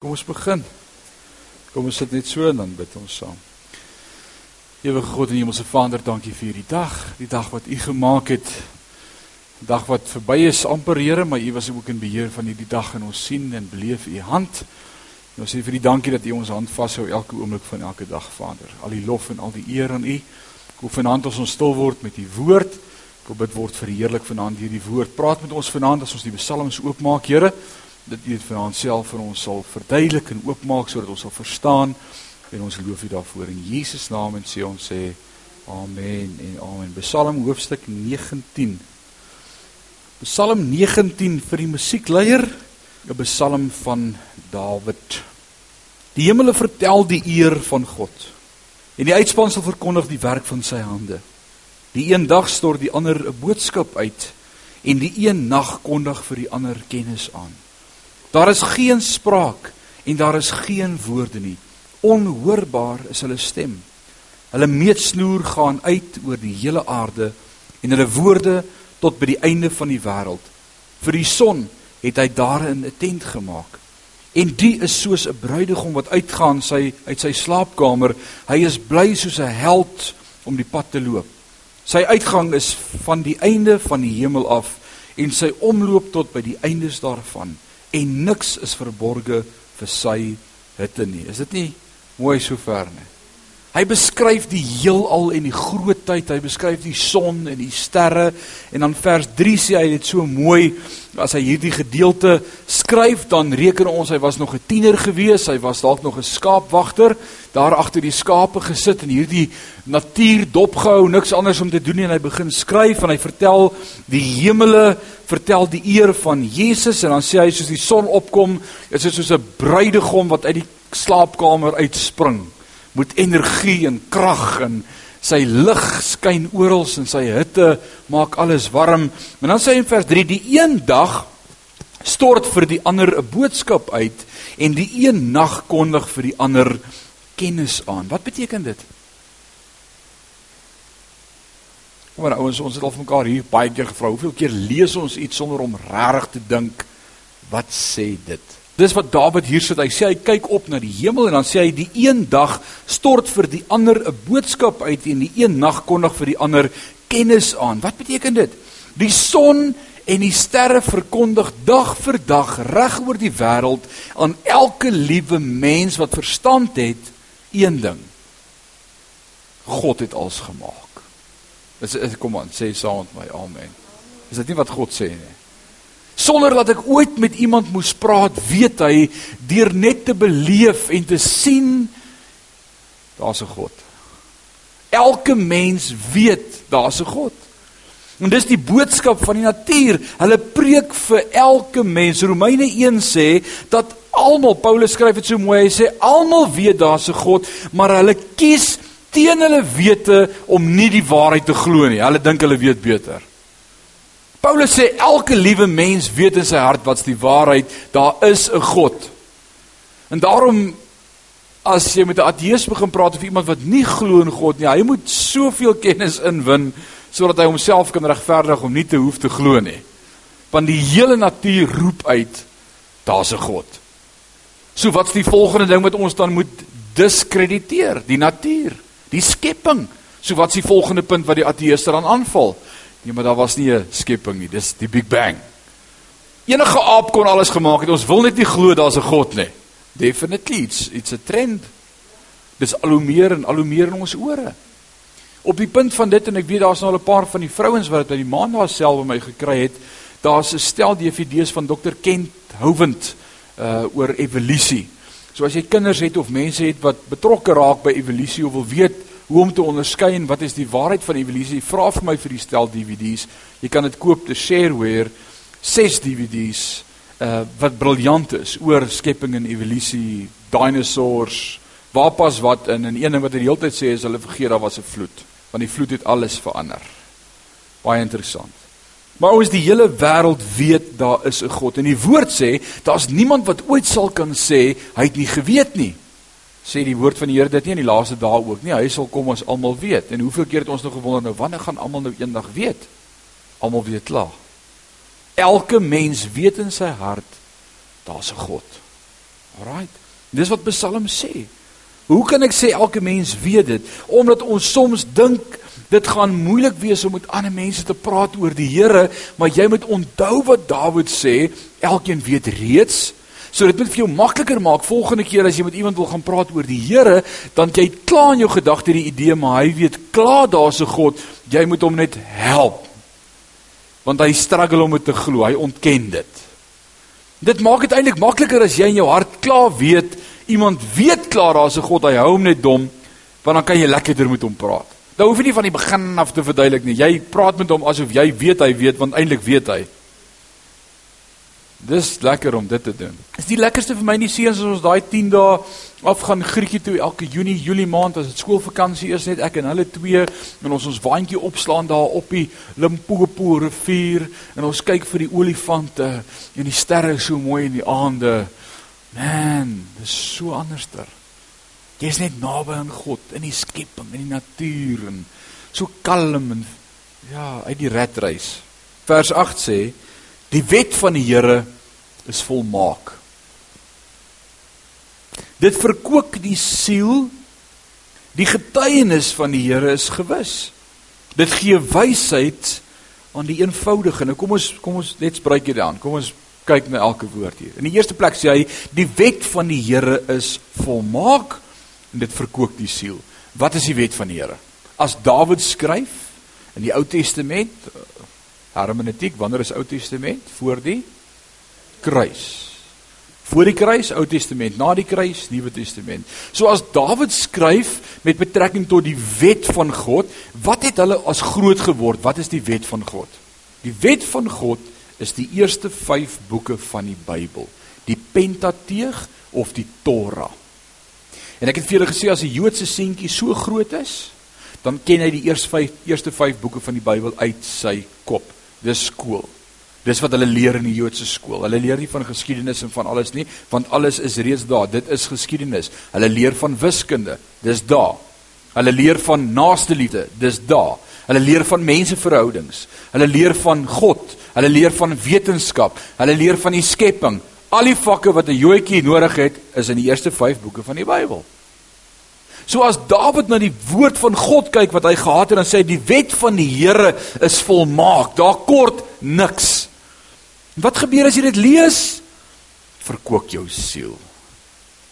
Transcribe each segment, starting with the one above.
Kom ons begin. Kom ons sit net so en dan bid ons saam. Ewige God en Hemelse Vader, dankie vir hierdie dag, die dag wat U gemaak het. 'n Dag wat verby is amper Here, maar U was ook in beheer van hierdie dag en ons sien en beleef U hand. En ons sê vir U dankie dat U ons hand vashou elke oomblik van elke dag, Vader. Al die lof en al die eer aan U. Ek hoef vanaand as ons stil word met U woord. Ek wil bid word verheerlik vanaand hierdie woord. Praat met ons vanaand as ons die psalms oopmaak, Here dat U dit vanaand self vir ons sal verduidelik en oopmaak sodat ons sal verstaan en ons loof U daarvoor in Jesus naam en sê ons sê amen en amen. Psalm hoofstuk 19. Psalm 19 vir die musiekleier, 'n psalm van Dawid. Die hemele vertel die eer van God en die uitspansel verkondig die werk van sy hande. Die een dag stort die ander 'n boodskap uit en die een nag kondig vir die ander kennis aan. Daar is geen spraak en daar is geen woorde nie. Onhoorbaar is hulle stem. Hulle meetsnoer gaan uit oor die hele aarde en hulle woorde tot by die einde van die wêreld. Vir die son het hy daarin 'n tent gemaak. En die is soos 'n bruidegom wat uitgaan sy uit sy slaapkamer. Hy is bly soos 'n held om die pad te loop. Sy uitgang is van die einde van die hemel af en sy omloop tot by die eindes daarvan en niks is verborge vir sy hitte nie. Is dit nie mooi sover nie? Hy beskryf die heelal en die grootheid, hy beskryf die son en die sterre. En dan vers 3 sê hy dit so mooi as hy hierdie gedeelte skryf dan reken ons hy was nog 'n tiener gewees, hy was dalk nog 'n skaapwagter, daar agter die skape gesit en hierdie natuur dopgehou, niks anders om te doen nie. En hy begin skryf en hy vertel die hemele, vertel die eer van Jesus. En dan sê hy soos die son opkom, is dit soos 'n bruidegom wat uit die slaapkamer uitspring moet energie en krag en sy lig skyn oral en sy hitte maak alles warm. En dan sê hy in vers 3 die een dag stort vir die ander 'n boodskap uit en die een nag kondig vir die ander kennis aan. Wat beteken dit? Kom maar ouens, ons het al van mekaar hier baie keer gevra, hoeveel keer lees ons iets sonder om regtig te dink wat sê dit? Dis wat Dawid hier sit. Hy sê hy kyk op na die hemel en dan sê hy die een dag stort vir die ander 'n boodskap uit en die een nag kondig vir die ander kennis aan. Wat beteken dit? Die son en die sterre verkondig dag vir dag reg oor die wêreld aan elke liewe mens wat verstand het een ding. God het alles gemaak. Dis kom aan, sê saam met my amen. Is dit nie wat God sê nie? Sonder dat ek ooit met iemand moes praat, weet hy deur net te beleef en te sien daar's 'n God. Elke mens weet daar's 'n God. En dis die boodskap van die natuur. Hulle preek vir elke mens. Romeine 1 sê dat almal Paulus skryf dit so mooi. Hy sê almal weet daar's 'n God, maar hulle kies teen hulle wete om nie die waarheid te glo nie. Hulle dink hulle weet beter. Paulus sê elke liewe mens weet in sy hart wat's die waarheid, daar is 'n God. En daarom as jy met 'n ateïs begin praat of iemand wat nie glo in God nie, hy moet soveel kennis inwin sodat hy homself kan regverdig om nie te hoef te glo nie. Want die hele natuur roep uit daar's 'n God. So wat's die volgende ding wat ons dan moet diskrediteer? Die natuur, die skepping. So wat's die volgende punt wat die ateïs dan aanval? Nee, maar daar was nie 'n skepping nie. Dis die Big Bang. Enige aap kon alles gemaak het. Ons wil net nie glo daar's 'n God nie. Definitely it's it's a trend. Dis al hoe meer en al hoe meer in ons ore. Op die punt van dit en ek weet daar's nou al 'n paar van die vrouens wat dit by die maandag self by my gekry het. Daar's 'n stel DVD's van Dr Kent Hovind uh oor evolusie. So as jy kinders het of mense het wat betrokke raak by evolusie of wil weet hoe om te onderskei en wat is die waarheid van evolusie? Vra vir my vir die stel DVD's. Jy kan dit koop te Shareware 6 DVD's uh wat briljant is oor skepping en evolusie, dinosaurs, waar pas wat in en een ding wat hy die hele tyd sê is hulle vergeet daar was 'n vloed, want die vloed het alles verander. Baie interessant. Maar ons die hele wêreld weet daar is 'n God en die woord sê daar's niemand wat ooit sal kan sê hy het nie geweet nie sê die woord van die Here dit nie in die laaste dae ook nie. Hy sal kom ons almal weet. En hoeveel keer het ons nog gewonder nou wanneer gaan almal nou eendag weet? Almal weet klaar. Elke mens weet in sy hart daar's 'n God. Alraight. Dis wat Psalm sê. Hoe kan ek sê elke mens weet dit? Omdat ons soms dink dit gaan moeilik wees om met ander mense te praat oor die Here, maar jy moet onthou wat Dawid sê, elkeen weet reeds. So dit moet vir jou makliker maak volgende keer as jy met iemand wil gaan praat oor die Here, dan jy klaar in jou gedagte die idee maar hy weet klaar daar's 'n God, jy moet hom net help. Want hy struggle om dit te glo, hy ontken dit. Dit maak dit eintlik makliker as jy in jou hart klaar weet iemand weet klaar daar's 'n God, hy hou hom net dom, want dan kan jy lekkerder met hom praat. Dan hoef jy nie van die begin af te verduidelik nie. Jy praat met hom asof jy weet hy weet want eintlik weet hy. Dis lekker om dit te doen. Is die lekkerste vir my nie seuns as ons daai 10 dae af gaan Griekie toe elke Junie, Julie maand as dit skoolvakansie is net ek en hulle twee en ons ons waantjie opslaan daar op die Limpopo rivier en ons kyk vir die olifante en die sterre so mooi in die aande. Man, dis so anderster. Jy's net naby aan God in die skepping, in die natuur en so kalm en ja, uit die redreis. Vers 8 sê: Die wet van die Here is volmaak. Dit verkoop die siel. Die getuienis van die Here is gewis. Dit gee wysheid aan die eenvoudige. Nou kom ons kom ons let's break it down. Kom ons kyk na elke woord hier. In die eerste plek sê hy die wet van die Here is volmaak en dit verkoop die siel. Wat is die wet van die Here? As Dawid skryf in die Ou Testament, hermeneutiek, wanneer is Ou Testament? Voor die kruis. Voor die kruis, Ou Testament, na die kruis, Nuwe Testament. So as Dawid skryf met betrekking tot die wet van God, wat het hulle as groot geword? Wat is die wet van God? Die wet van God is die eerste 5 boeke van die Bybel, die Pentateeg of die Torah. En ek het vir julle gesê as 'n Joodse seentjie so groot is, dan ken hy die eerste 5 eerste 5 boeke van die Bybel uit sy kop. Dis skool. Dis wat hulle leer in die Joodse skool. Hulle leer nie van geskiedenis en van alles nie, want alles is reeds daar. Dit is geskiedenis. Hulle leer van wiskunde. Dis daar. Hulle leer van naaste liefde. Dis daar. Hulle leer van menseverhoudings. Hulle leer van God. Hulle leer van wetenskap. Hulle leer van die skepping. Al die vakke wat 'n Joodjie nodig het, is in die eerste 5 boeke van die Bybel. So as Dawid na die woord van God kyk wat hy gehad het en sê die wet van die Here is volmaak. Daar kort niks. Wat gebeur as jy dit lees? Verkoop jou siel.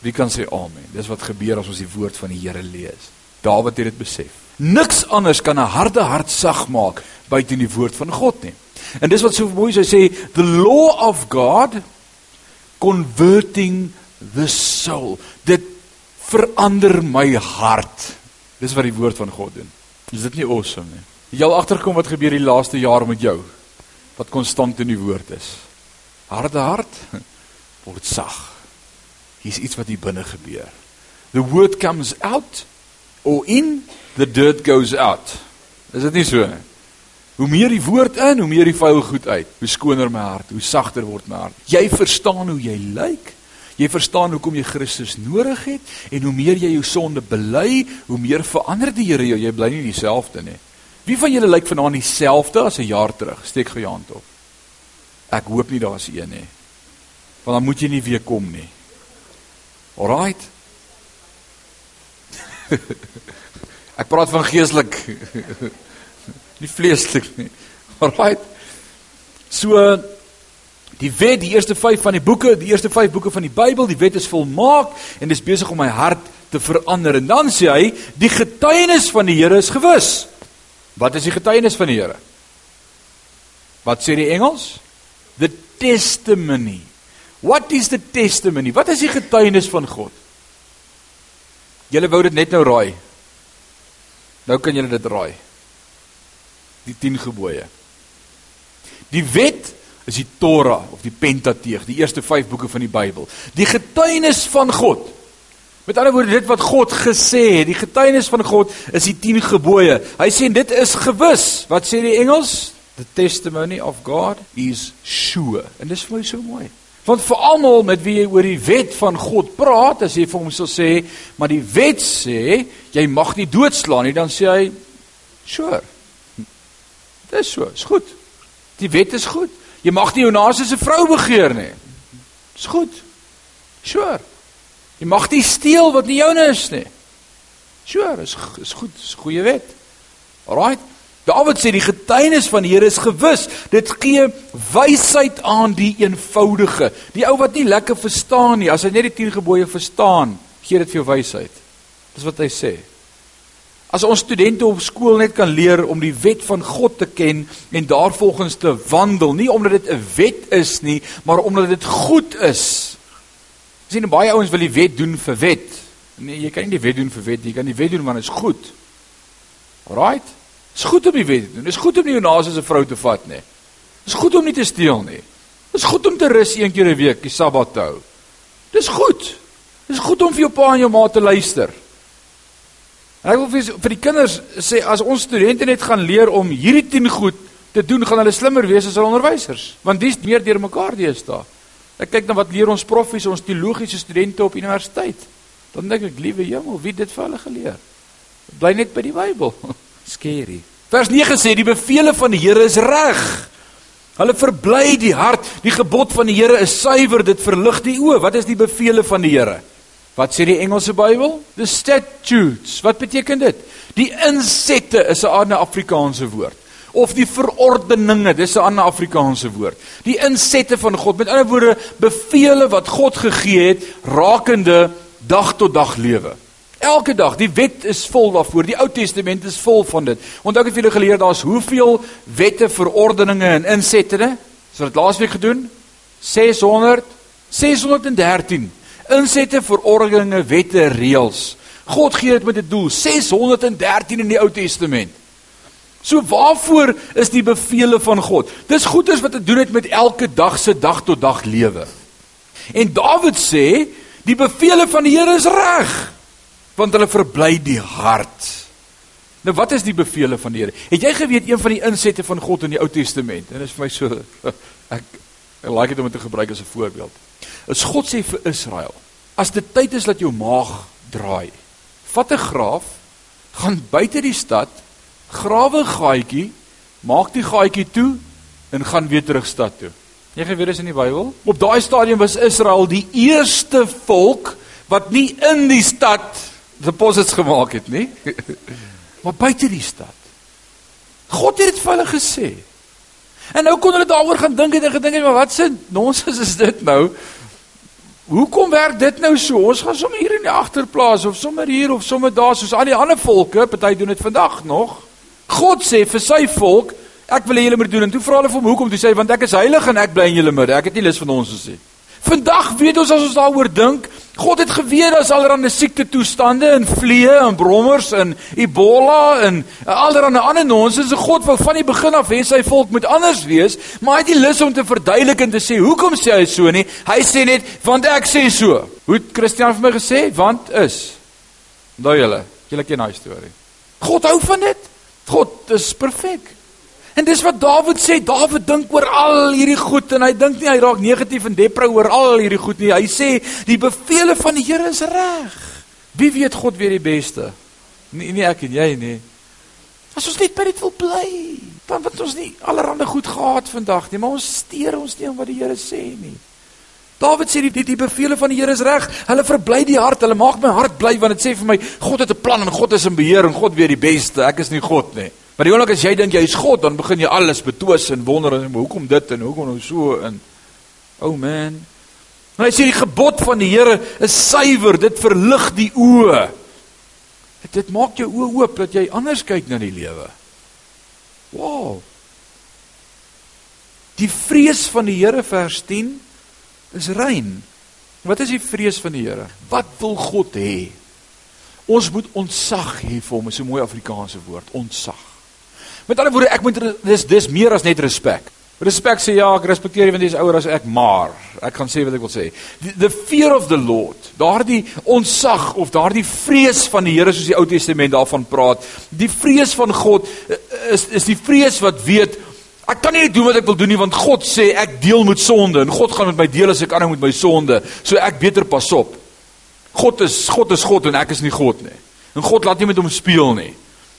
Wie kan sê amen? Dis wat gebeur as ons die woord van die Here lees. Dawid het dit besef. Niks anders kan 'n harde hart sag maak buite die woord van God nie. En dis wat so mooi is, hy sê the law of God converting the soul. Dit verander my hart. Dis wat die woord van God doen. Is dit nie awesome nie? Jy al agterkom wat gebeur die laaste jaar met jou? Wat konstant in die woord is. Harde hart word sag. Hier's iets wat hier binne gebeur. The word comes out or in the dirt goes out. Is dit nie so nie? Hoe meer die woord in, hoe meer die vuil goed uit. Hoe skoner my hart, hoe sagter word my hart. Jy verstaan hoe jy lyk. Jy verstaan hoekom jy Christus nodig het en hoe meer jy jou sonde bely, hoe meer verander die Here jou. Jy bly nie dieselfde nie. Wie van julle lyk vanaand dieselfde as 'n jaar terug? Steek gou jou hand op. Ek hoop nie daar's een nie. Want dan moet jy nie weer kom nie. Alraight. Ek praat van geestelik. nie vleeslik nie. Alraight. So die wet, die eerste 5 van die boeke, die eerste 5 boeke van die Bybel, die wet is volmaak en dis besig om my hart te verander. En dan sê hy, die getuienis van die Here is gewis. Wat is die getuienis van die Here? Wat sê die Engels? The testimony. What is the testimony? Wat is die getuienis van God? Julle wou dit net nou raai. Nou kan julle dit raai die 10 gebooie. Die wet is die Torah of die Pentateeg, die eerste 5 boeke van die Bybel. Die getuienis van God. Met ander woorde dit wat God gesê het, die getuienis van God is die 10 gebooie. Hy sê dit is gewis. Wat sê die Engels? The testimony of God is sure. En dis vir my so mooi. Want vir almal met wie jy oor die wet van God praat, as jy vir hom sal sê, maar die wet sê jy mag nie doodslaan nie, dan sê hy sure. Dis so, is goed. Die wet is goed. Jy mag nie jou naaste se vrou begeer nie. Dis goed. Sure. Jy mag nie steel wat nie joune is nie. Sure, is is goed, is goeie wet. Alraai. Dawid sê die getuienis van die Here is gewis. Dit gee wysheid aan die eenvoudige. Die ou wat nie lekker verstaan nie, as hy net die 10 gebooie verstaan, gee dit vir jou wysheid. Dis wat hy sê. As ons studente op skool net kan leer om die wet van God te ken en daarvolgens te wandel, nie omdat dit 'n wet is nie, maar omdat dit goed is. Sien baie ouens wil die wet doen vir wet. Nee, jy kan nie die wet doen vir wet nie. Jy kan die wet doen want dit is goed. Alraight. Dit is goed om die wet te doen. Dit is goed om nie jou naaste se vrou te vat nie. Dit is goed om nie te steel nie. Dit is goed om te rus een keer 'n week, die Sabbat te hou. Dit is goed. Dit is goed om vir jou pa en jou ma te luister. En ek wil vir, vir die kinders sê as ons studente net gaan leer om hierdie 10 goed te doen, gaan hulle slimmer wees as hulle onderwysers, want dis meer deurmekaar deesdae. Ek kyk na wat leer ons profs, ons teologiese studente op universiteit. Dan dink ek, liewe hemel, wie het dit vir hulle geleer? Bly net by die Bybel. Scary. Vers 9 sê die beveel van die Here is reg. Hulle verbly die hart. Die gebod van die Here is suiwer, dit verlig die oë. Wat is die beveel van die Here? Wat sê die Engelse Bybel? The statutes. Wat beteken dit? Die insette is 'n ander Afrikaanse woord. Of die verordeninge, dis 'n ander Afrikaanse woord. Die insette van God. Met ander woorde, beveel wat God gegee het rakende dag tot dag lewe. Elke dag, die wet is vol daarvoor. Die Ou Testament is vol van dit. Onthou ek het julle geleer daar's hoeveel wette, verordeninge en insette? So wat laasweek gedoen? 600 613 insette, verordeninge, wette, reëls. God gee dit met 'n doel, 613 in die Ou Testament. So waarvoor is die beveel van God? Dis goeders wat te doen het met elke dag se dag tot dag lewe. En Dawid sê, die beveel van die Here is reg, want hulle verbly die hart. Nou wat is die beveel van die Here? Het jy geweet een van die insette van God in die Ou Testament? En dit is vir my so ek ek like dit om dit te gebruik as 'n voorbeeld. Is God sê vir Israel, as dit tyd is dat jou maag draai, vat 'n graaf, gaan buite die stad, grawe 'n gaatjie, maak die gaatjie toe en gaan weer terug stad toe. Jy gaan weer eens in die Bybel. Op daai stadium was Israel die eerste volk wat nie in die stad deposits gemaak het nie, maar buite die stad. God het dit vir hulle gesê. En nou kon hulle daaroor gaan dink en gedink het, maar wat se nonsens is dit nou? Hoekom werk dit nou so? Ons gaan sommer hier in die agterplaas of sommer hier of sommer daar soos al die ander volke, party doen dit vandag nog. God sê vir sy volk, ek wil hê julle moet doen en toe vra hulle vir hom hoekom? Toe sê hy want ek is heilig en ek bly in julle midde. Ek het nie lus van ons te sê. Vandag weet ons as ons daaroor dink, God het geweet daar's allerlei siekte toestande en vliee en brommers en Ebola en allerlei ander nonsens. God wou van die begin af hê sy volk moet anders wees, maar hy het nie lus om te verduidelik en te sê hoekom sê hy so nie. Hy sê net want ek sê so. Hoe het Christian vir my gesê? Want is. Onthou julle, julle ken daai storie. God hou van dit. God is perfek. En dis wat Dawid sê, Dawid dink oor al hierdie goed en hy dink nie hy raak negatief en depre oor al hierdie goed nie. Hy sê die beveel van die Here is reg. Wie weet God weet die beste? Nee, nie ek en jy nie. As ons net by dit wil bly, dan wat ons nie allerhande goed gehad vandag nie, maar ons steur ons nie om wat die Here sê nie. Dawid sê die die, die beveel van die Here is reg. Hulle verbly die hart. Hulle maak my hart bly want dit sê vir my God het 'n plan en God is in beheer en God weet die beste. Ek is nie God nie. Maar die oomblik as jy dink jy is God, dan begin jy alles betwis en wonder en hoekom dit en hoekom nou so en oh man. Maar hy sê die gebod van die Here is suiwer, dit verlig die oë. Dit, maak jou oë oop dat jy anders kyk na die lewe. Wow. Die vrees van die Here vers 10 is rein. Wat is die vrees van die Here? Wat wil God hê? Ons moet ontzag hê vir hom, is 'n mooi Afrikaanse woord, ontzag. Met ander woorde, ek moet dis dis meer as net respek. Respek sê ja, ek respekteer jy want jy is ouer as ek, maar ek gaan sê wat ek wil sê. The, the fear of the Lord, daardie ontzag of daardie vrees van die Here soos die Ou Testament daarvan praat, die vrees van God eh, is is die vrees wat weet ek kan nie doen wat ek wil doen nie want God sê ek deel met sonde en God gaan met my deel as ek aanhou met my sonde. So ek beter pas op. God is God is God en ek is nie God nie. En God laat nie met hom speel nie.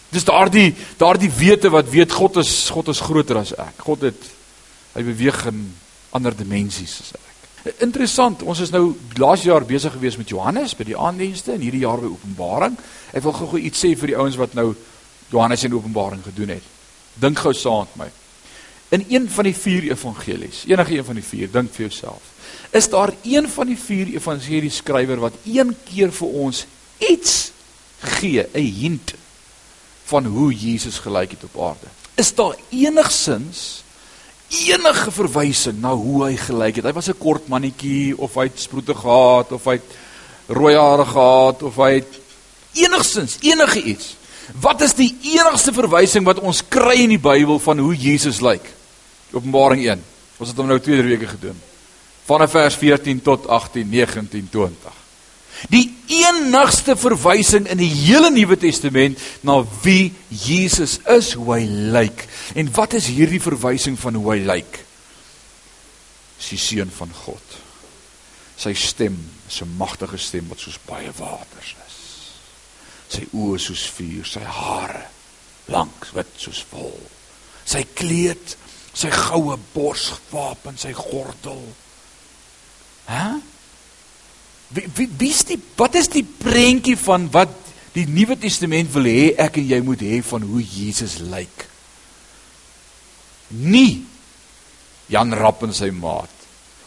Dis daardie daardie wete wat weet God is God is groter as ek. God het hy beweeg in ander dimensies as ek. Interessant, ons is nou laas jaar besig gewees met Johannes by die aanddienste en hierdie jaar by Openbaring. Ek wil gou-gou iets sê vir die ouens wat nou Johannes en Openbaring gedoen het. Dink gou saam met my. In een van die vier evangelies, enige een van die vier, dink vir jouself. Is daar een van die vier evangelie skrywer wat een keer vir ons iets gee, 'n hint van hoe Jesus gelyk het op aarde? Is daar enigsins enige verwysing na hoe hy gelyk het. Hy was 'n kort mannetjie of hy het sproete gehad of hy het rooi hare gehad of hy het enigsins enige iets. Wat is die enigste verwysing wat ons kry in die Bybel van hoe Jesus lyk? Openbaring 1. Ons het hom nou 2 weke gedoen. Vanaf vers 14 tot 18, 19, 20. Die enigste verwysing in die hele Nuwe Testament na wie Jesus is, hoe hy lyk. En wat is hierdie verwysing van hoe hy lyk? Sy seun van God. Sy stem is 'n magtige stem wat soos baie waters is. Sy oë soos vuur, sy hare lank wit soos wol. Sy kleed, sy goue borswapen, sy gordel. Hæ? Wie wie wie's die wat is die prentjie van wat die Nuwe Testament wil hê ek en jy moet hê van hoe Jesus lyk? Nie Jan Rapp en sy maat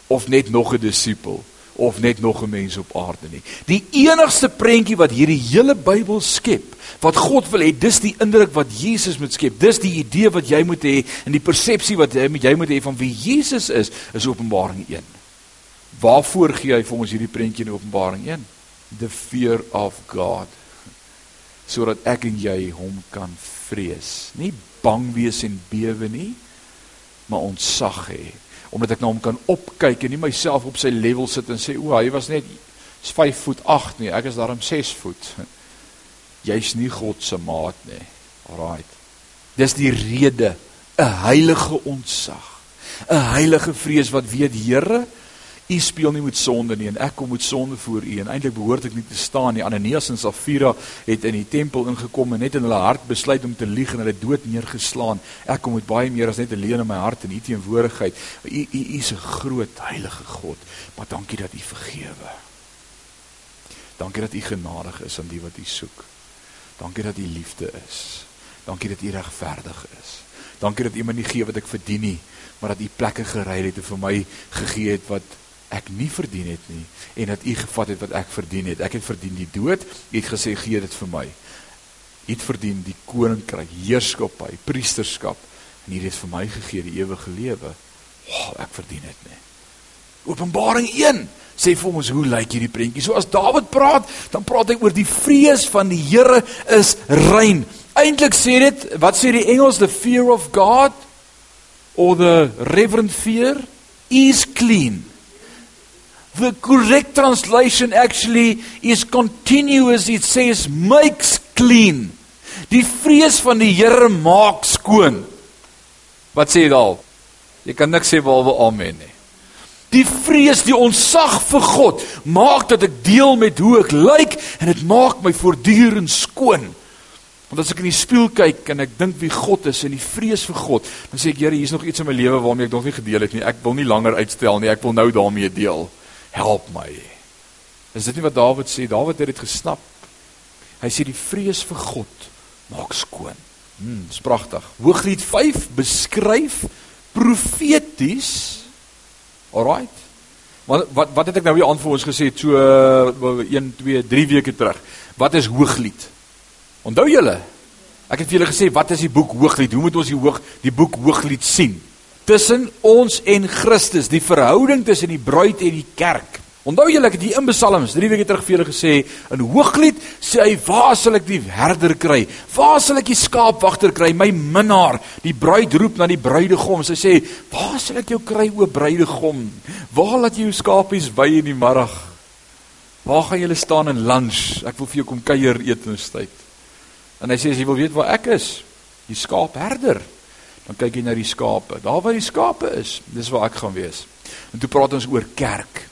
of net nog 'n disipel of net nog 'n mens op aarde nie. Die enigste prentjie wat hierdie hele Bybel skep, wat God wil hê, dis die indruk wat Jesus moet skep. Dis die idee wat jy moet hê en die persepsie wat jy moet jy moet hê van wie Jesus is, is Openbaring 1. Waarvoor gee hy vir ons hierdie prentjie in Openbaring 1? The fear of God. Sodat ek en jy hom kan vrees. Nie bang wees en bewe nie, maar ontsag hê omdat ek na hom kan opkyk en nie myself op sy level sit en sê o, hy was net 5 voet 8 nie, ek is daarom 6 voet. Jy's nie God se maat nie. Alraait. Dis die rede, 'n heilige ontsag. 'n Heilige vrees wat weet Here, U speel nie met sonde nie en ek kom met sonde voor U en eintlik behoort ek nie te staan nie. Ananias en Safira het in die tempel ingekom en net in hulle hart besluit om te lieg en hulle dood neergeslaan. Ek kom met baie meer as net 'n leuen in my hart en U teenwoordigheid. U U is 'n groot heilige God, maar dankie dat U vergewe. Dankie dat U genadig is aan die wat U soek. Dankie dat U liefde is. Dankie dat U regverdig is. Dankie dat U my nie gee wat ek verdien nie, maar dat U plekke gerei het en vir my gegee het wat ek nie verdien het nie en dat u gevat het wat ek verdien het. Ek het verdien die dood. U het gesê gee dit vir my. U het verdien die koninkryk, heerskappy, priesterskap en u het vir my gegee die ewige lewe. Wow, ek verdien dit nie. Openbaring 1 sê vir ons hoe lyk hierdie prentjie. So as Dawid praat, dan praat hy oor die vrees van die Here is rein. Eintlik sê dit, wat sê die Engels the fear of God or the reverent fear is clean. The correct translation actually is continuous. It says makes clean. Die vrees van die Here maak skoon. Wat sê dit al? Jy kan niks sê behalwe amen nie. Die vrees, die onsag vir God maak dat ek deel met hoe ek lyk en dit maak my voortdurend skoon. Want as ek in die spieël kyk en ek dink wie God is en die vrees vir God, dan sê ek Here, hier's nog iets in my lewe waarmee ek nog nie gedeel het nie. Ek wil nie langer uitstel nie. Ek wil nou daarmee deel help my. Is dit nie wat Dawid sê? Dawid het dit gesnap. Hy sê die vrees vir God maak skoon. Hm, dis pragtig. Hooglied 5 beskryf profeties. Alraight. Wat wat wat het ek nou hier aan vir ons gesê so 1 2 3 weke terug. Wat is Hooglied? Onthou julle? Ek het vir julle gesê wat is die boek Hooglied? Hoe moet ons die hoog die boek Hooglied sien? Tussen ons en Christus, die verhouding tussen die bruid en die kerk. Onthou julle ek het hier in Psalms 3 weke terug vir julle gesê in Hooglied sê hy waar sal ek die herder kry? Waar sal ek die skaapwagter kry? My minnaar, die bruid roep na die bruidegom. Sy sê, "Waar sal ek jou kry o bruidegom? Waar laat jy jou skapies by in die middag? Waar gaan julle staan in lunch? Ek wil vir jou kom kuier etenstyd." En hy sê as jy wil weet waar ek is, die skaapherder dan kyk jy na die skape. Daar waar die skape is, dis waar ek gaan wees. En toe praat ons oor kerk.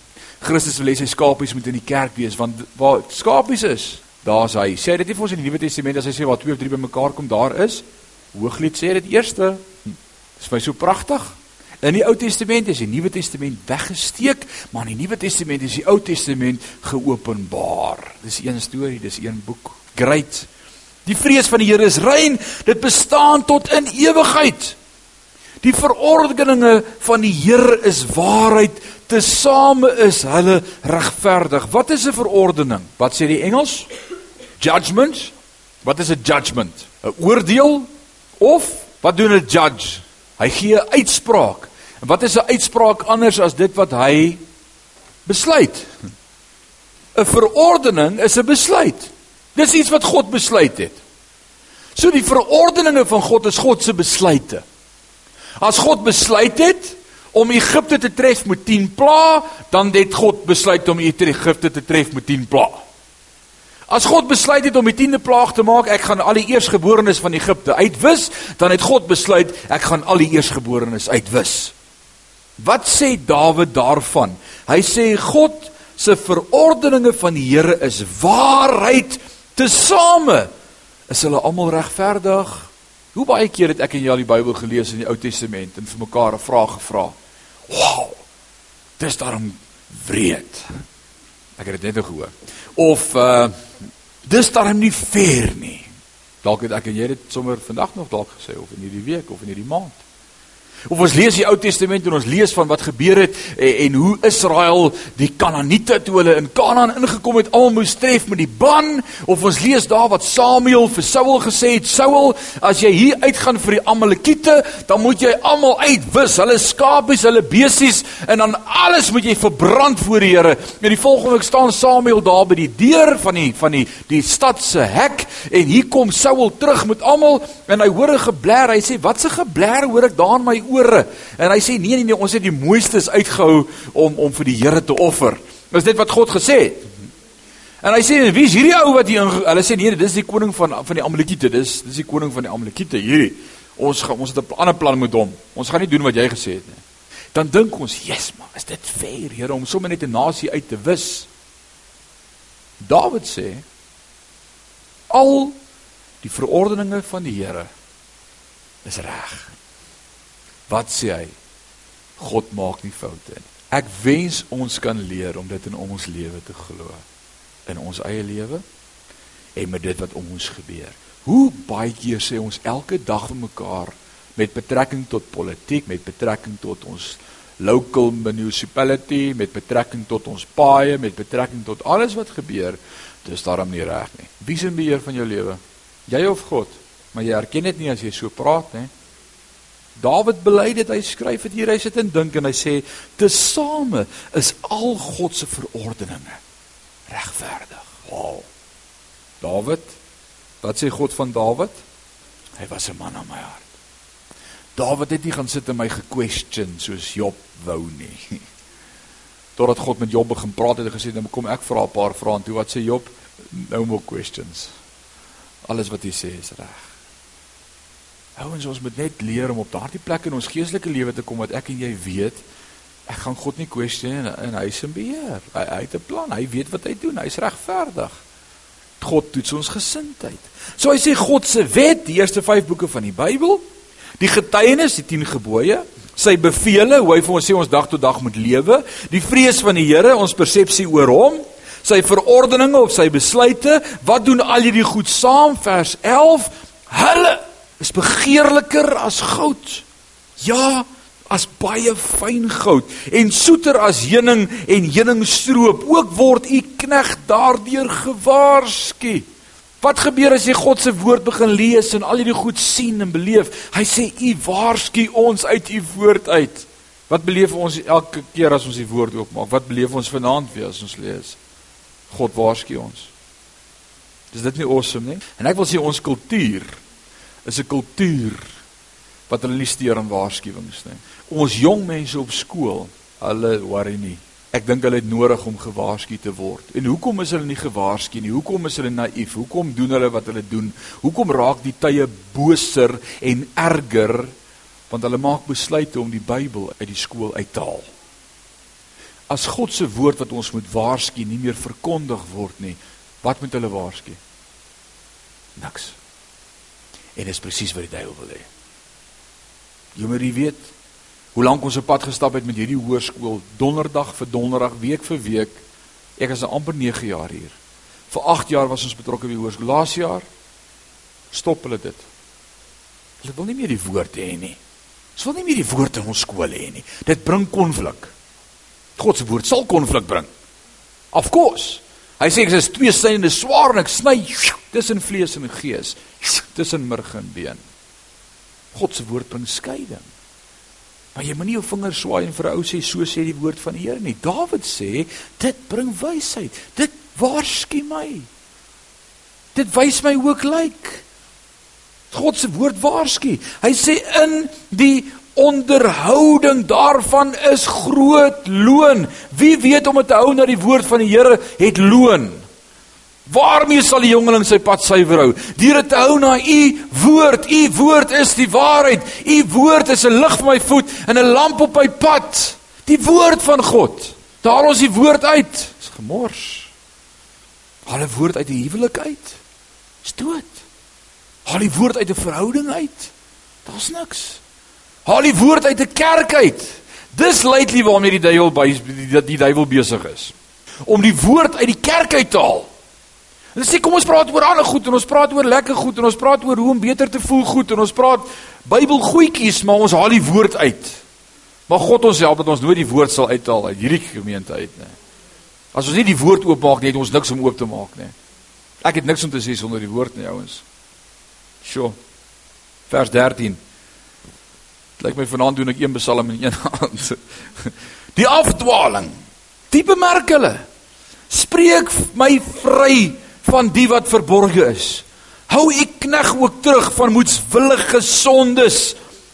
Christus wil hê sy skapies moet in die kerk wees want waar skapies is, daar's hy. Sê dit nie vir ons in die Nuwe Testament as hy sê waar twee of drie bymekaar kom, daar is. Hooglied sê dit eerste. Hm, dis vir my so pragtig. In die Ou Testament is die Nuwe Testament weggesteek, maar in die Nuwe Testament is die Ou Testament geopenbaar. Dis een storie, dis een boek. Great. Die vrees van die Here is rein, dit bestaan tot in ewigheid. Die verordeninge van die Here is waarheid, tesame is hulle regverdig. Wat is 'n verordening? Wat sê die Engels? Judgment. Wat is 'n judgment? 'n Oordeel of wat doen 'n judge? Hy gee 'n uitspraak. En wat is 'n uitspraak anders as dit wat hy besluit? 'n Verordening is 'n besluit. Dis iets wat God besluit het. So die verordeninge van God is God se besluite. As God besluit het om Egipte te tref met 10 pla, dan het God besluit om Egipte te tref met 10 pla. As God besluit het om die 10de plaag te maak, ek gaan al die eersgeborenes van Egipte uitwis, dan het God besluit ek gaan al die eersgeborenes uitwis. Wat sê Dawid daarvan? Hy sê God se verordeninge van die Here is waarheid tesame. Is hulle almal regverdig? Hoe baie keer het ek en jy al die Bybel gelees in die Ou Testament en vir mekaar 'n vraag gevra? Wow. Dis daarom wreed. Ek het dit net nou gehoor. Of uh dis daarom nie fair nie. Dalk het ek en jy dit sommer vandag nog dalk gesê of in hierdie week of in hierdie maand. Of ons lees die Ou Testament en ons lees van wat gebeur het en, en hoe Israel die Kanaaniete toe hulle in Kanaan ingekom het, almal moes tref met die ban, of ons lees daar wat Samuel vir Saul gesê het, Saul, as jy hier uitgaan vir die Amalekiete, dan moet jy almal uitwis, hulle skapies, hulle besies en dan alles moet jy verbrand voor die Here. En die volgende week staan Samuel daar by die deur van die van die die stad se hek en hier kom Saul terug met almal en hy hoor 'n geblær, hy sê, "Wat 'n geblær hoor ek daar in my ore. En hy sê nee nee nee, ons het die mooistes uitgehou om om vir die Here te offer. Is dit wat God gesê het? En hy sê wie is hierdie ou wat hier hulle sê nee, dis die koning van van die Amalekiete. Dis dis die koning van die Amalekiete hierdie. Ons gaan ons het 'n ander plan met hom. Ons gaan nie doen wat jy gesê het nie. Dan dink ons, "Yes, maar is dit fair, Here, om sommer net 'n nasie uit te wis?" Dawid sê al die verordeninge van die Here is reg. Wat sê hy? God maak nie foute nie. Ek wens ons kan leer om dit in ons lewe te glo. In ons eie lewe en met dit wat om ons gebeur. Hoe baie keer sê ons elke dag vir mekaar met betrekking tot politiek, met betrekking tot ons local municipality, met betrekking tot ons paaie, met betrekking tot alles wat gebeur, dis daarom nie reg nie. Wie is in beheer van jou lewe? Jy of God? Maar jy erken dit nie as jy so praat nie. Dawid bely dit, hy skryf dit hier, hy sit en dink en hy sê tesame is al God se verordeninge regverdig. Wow. Dawid, wat sê God van Dawid? Hy was 'n man na my hart. Dawid het nie gaan sit en my gequestion soos Job wou nie. Totdat God met Job begin praat het en gesê, "Nou kom ek vra 'n paar vrae en toe wat sê Job? No more questions. Alles wat hy sê is reg." Ouens, ons moet net leer om op daardie plek in ons geestelike lewe te kom wat ek en jy weet, ek gaan God nie kwestion en, en hy is in beheer. Hy, hy het 'n plan, hy weet wat hy doen, hy's regverdig. God toets ons gesindheid. So hy sê God se wet, die eerste 5 boeke van die Bybel, die getuienis, die 10 gebooie, sy bevele, hoe hy vir ons sê ons dag tot dag moet lewe, die vrees van die Here, ons persepsie oor hom, sy verordeninge of sy besluite, wat doen al hierdie goed saam vers 11? Hulle is begeerliker as goud. Ja, as baie fyn goud en soeter as heuning en heuningstroop. Ook word u knegg daardeur gewaarsku. Wat gebeur as jy God se woord begin lees en al hierdie goed sien en beleef? Hy sê u waarsku ons uit u woord uit. Wat beleef ons elke keer as ons die woord oopmaak? Wat beleef ons vanaand weer as ons lees? God waarsku ons. Dis dit nie awesome nie? En ek wil sê ons kultuur is 'n kultuur wat hulle nie steur aan waarskuwings nie. Ons jong mense op skool, hulle worry nie. Ek dink hulle het nodig om gewaarsku te word. En hoekom is hulle nie gewaarsku nie? Hoekom is hulle naïef? Hoekom doen hulle wat hulle doen? Hoekom raak die tye boser en erger want hulle maak besluite om die Bybel uit die skool uit te haal? As God se woord wat ons moet waarsku nie meer verkondig word nie, wat moet hulle waarsku? Niks. En dis presies wat die duiwel wil hê. Jy moet weet hoe lank ons op pad gestap het met hierdie hoërskool, donderdag vir donderdag, week vir week. Ek is amper 9 jaar hier. Vir 8 jaar was ons betrokke by hoërskool. Laas jaar stop hulle dit. Hulle wil nie meer die woord hê nie. Hulle wil nie meer die woord in ons skool hê nie. Dit bring konflik. God se woord sal konflik bring. Of course. Hy sê ek is twee snydende swaar en ek sny tussen vlees en gees, tussen murg en been. God se woord bring skeiding. Maar jy moenie jou vingers swaai en vir 'n ou sê so sê die woord van die Here nie. Dawid sê dit bring wysheid. Dit waarsku my. Dit wys my hoe ek lyk. God se woord waarsku. Hy sê in die onderhouding daarvan is groot loon. Wie weet om te hou na die woord van die Here het loon. Waarmee sal die jongeling sy pad suiwer hou? Deur te hou na u woord. U woord is die waarheid. U woord is 'n lig vir my voet en 'n lamp op my pad. Die woord van God. Daar ons die woord uit. Dis gemors. Haal 'n woord uit die huwelik uit. Dood. Haal die woord uit 'n verhouding uit. Daar's niks. Haal die woord uit 'n kerk uit. Dis lately waarmee die duiwel by die, duiwel besig is. Om die woord uit die kerk uit te haal. Hulle sê kom ons praat oor ander goed en ons praat oor lekker goed en ons praat oor hoe om beter te voel goed en ons praat Bybelgoedjies, maar ons haal die woord uit. Maar God ons help dat ons nooit die woord sal uithaal uit hierdie gemeente uit nie. As ons nie die woord oopmaak nie, het ons niks om oop te maak nie. Ek het niks om te sê sonder die woord nie, ouens. Sjoe. Vers 13. Lyk my vanaand doen ek een psalm in een hand. Die afdwaling. Die bemerk hulle. Spreek my vry van die wat verborge is. Hou u knegg ook terug van moedswillige sondes.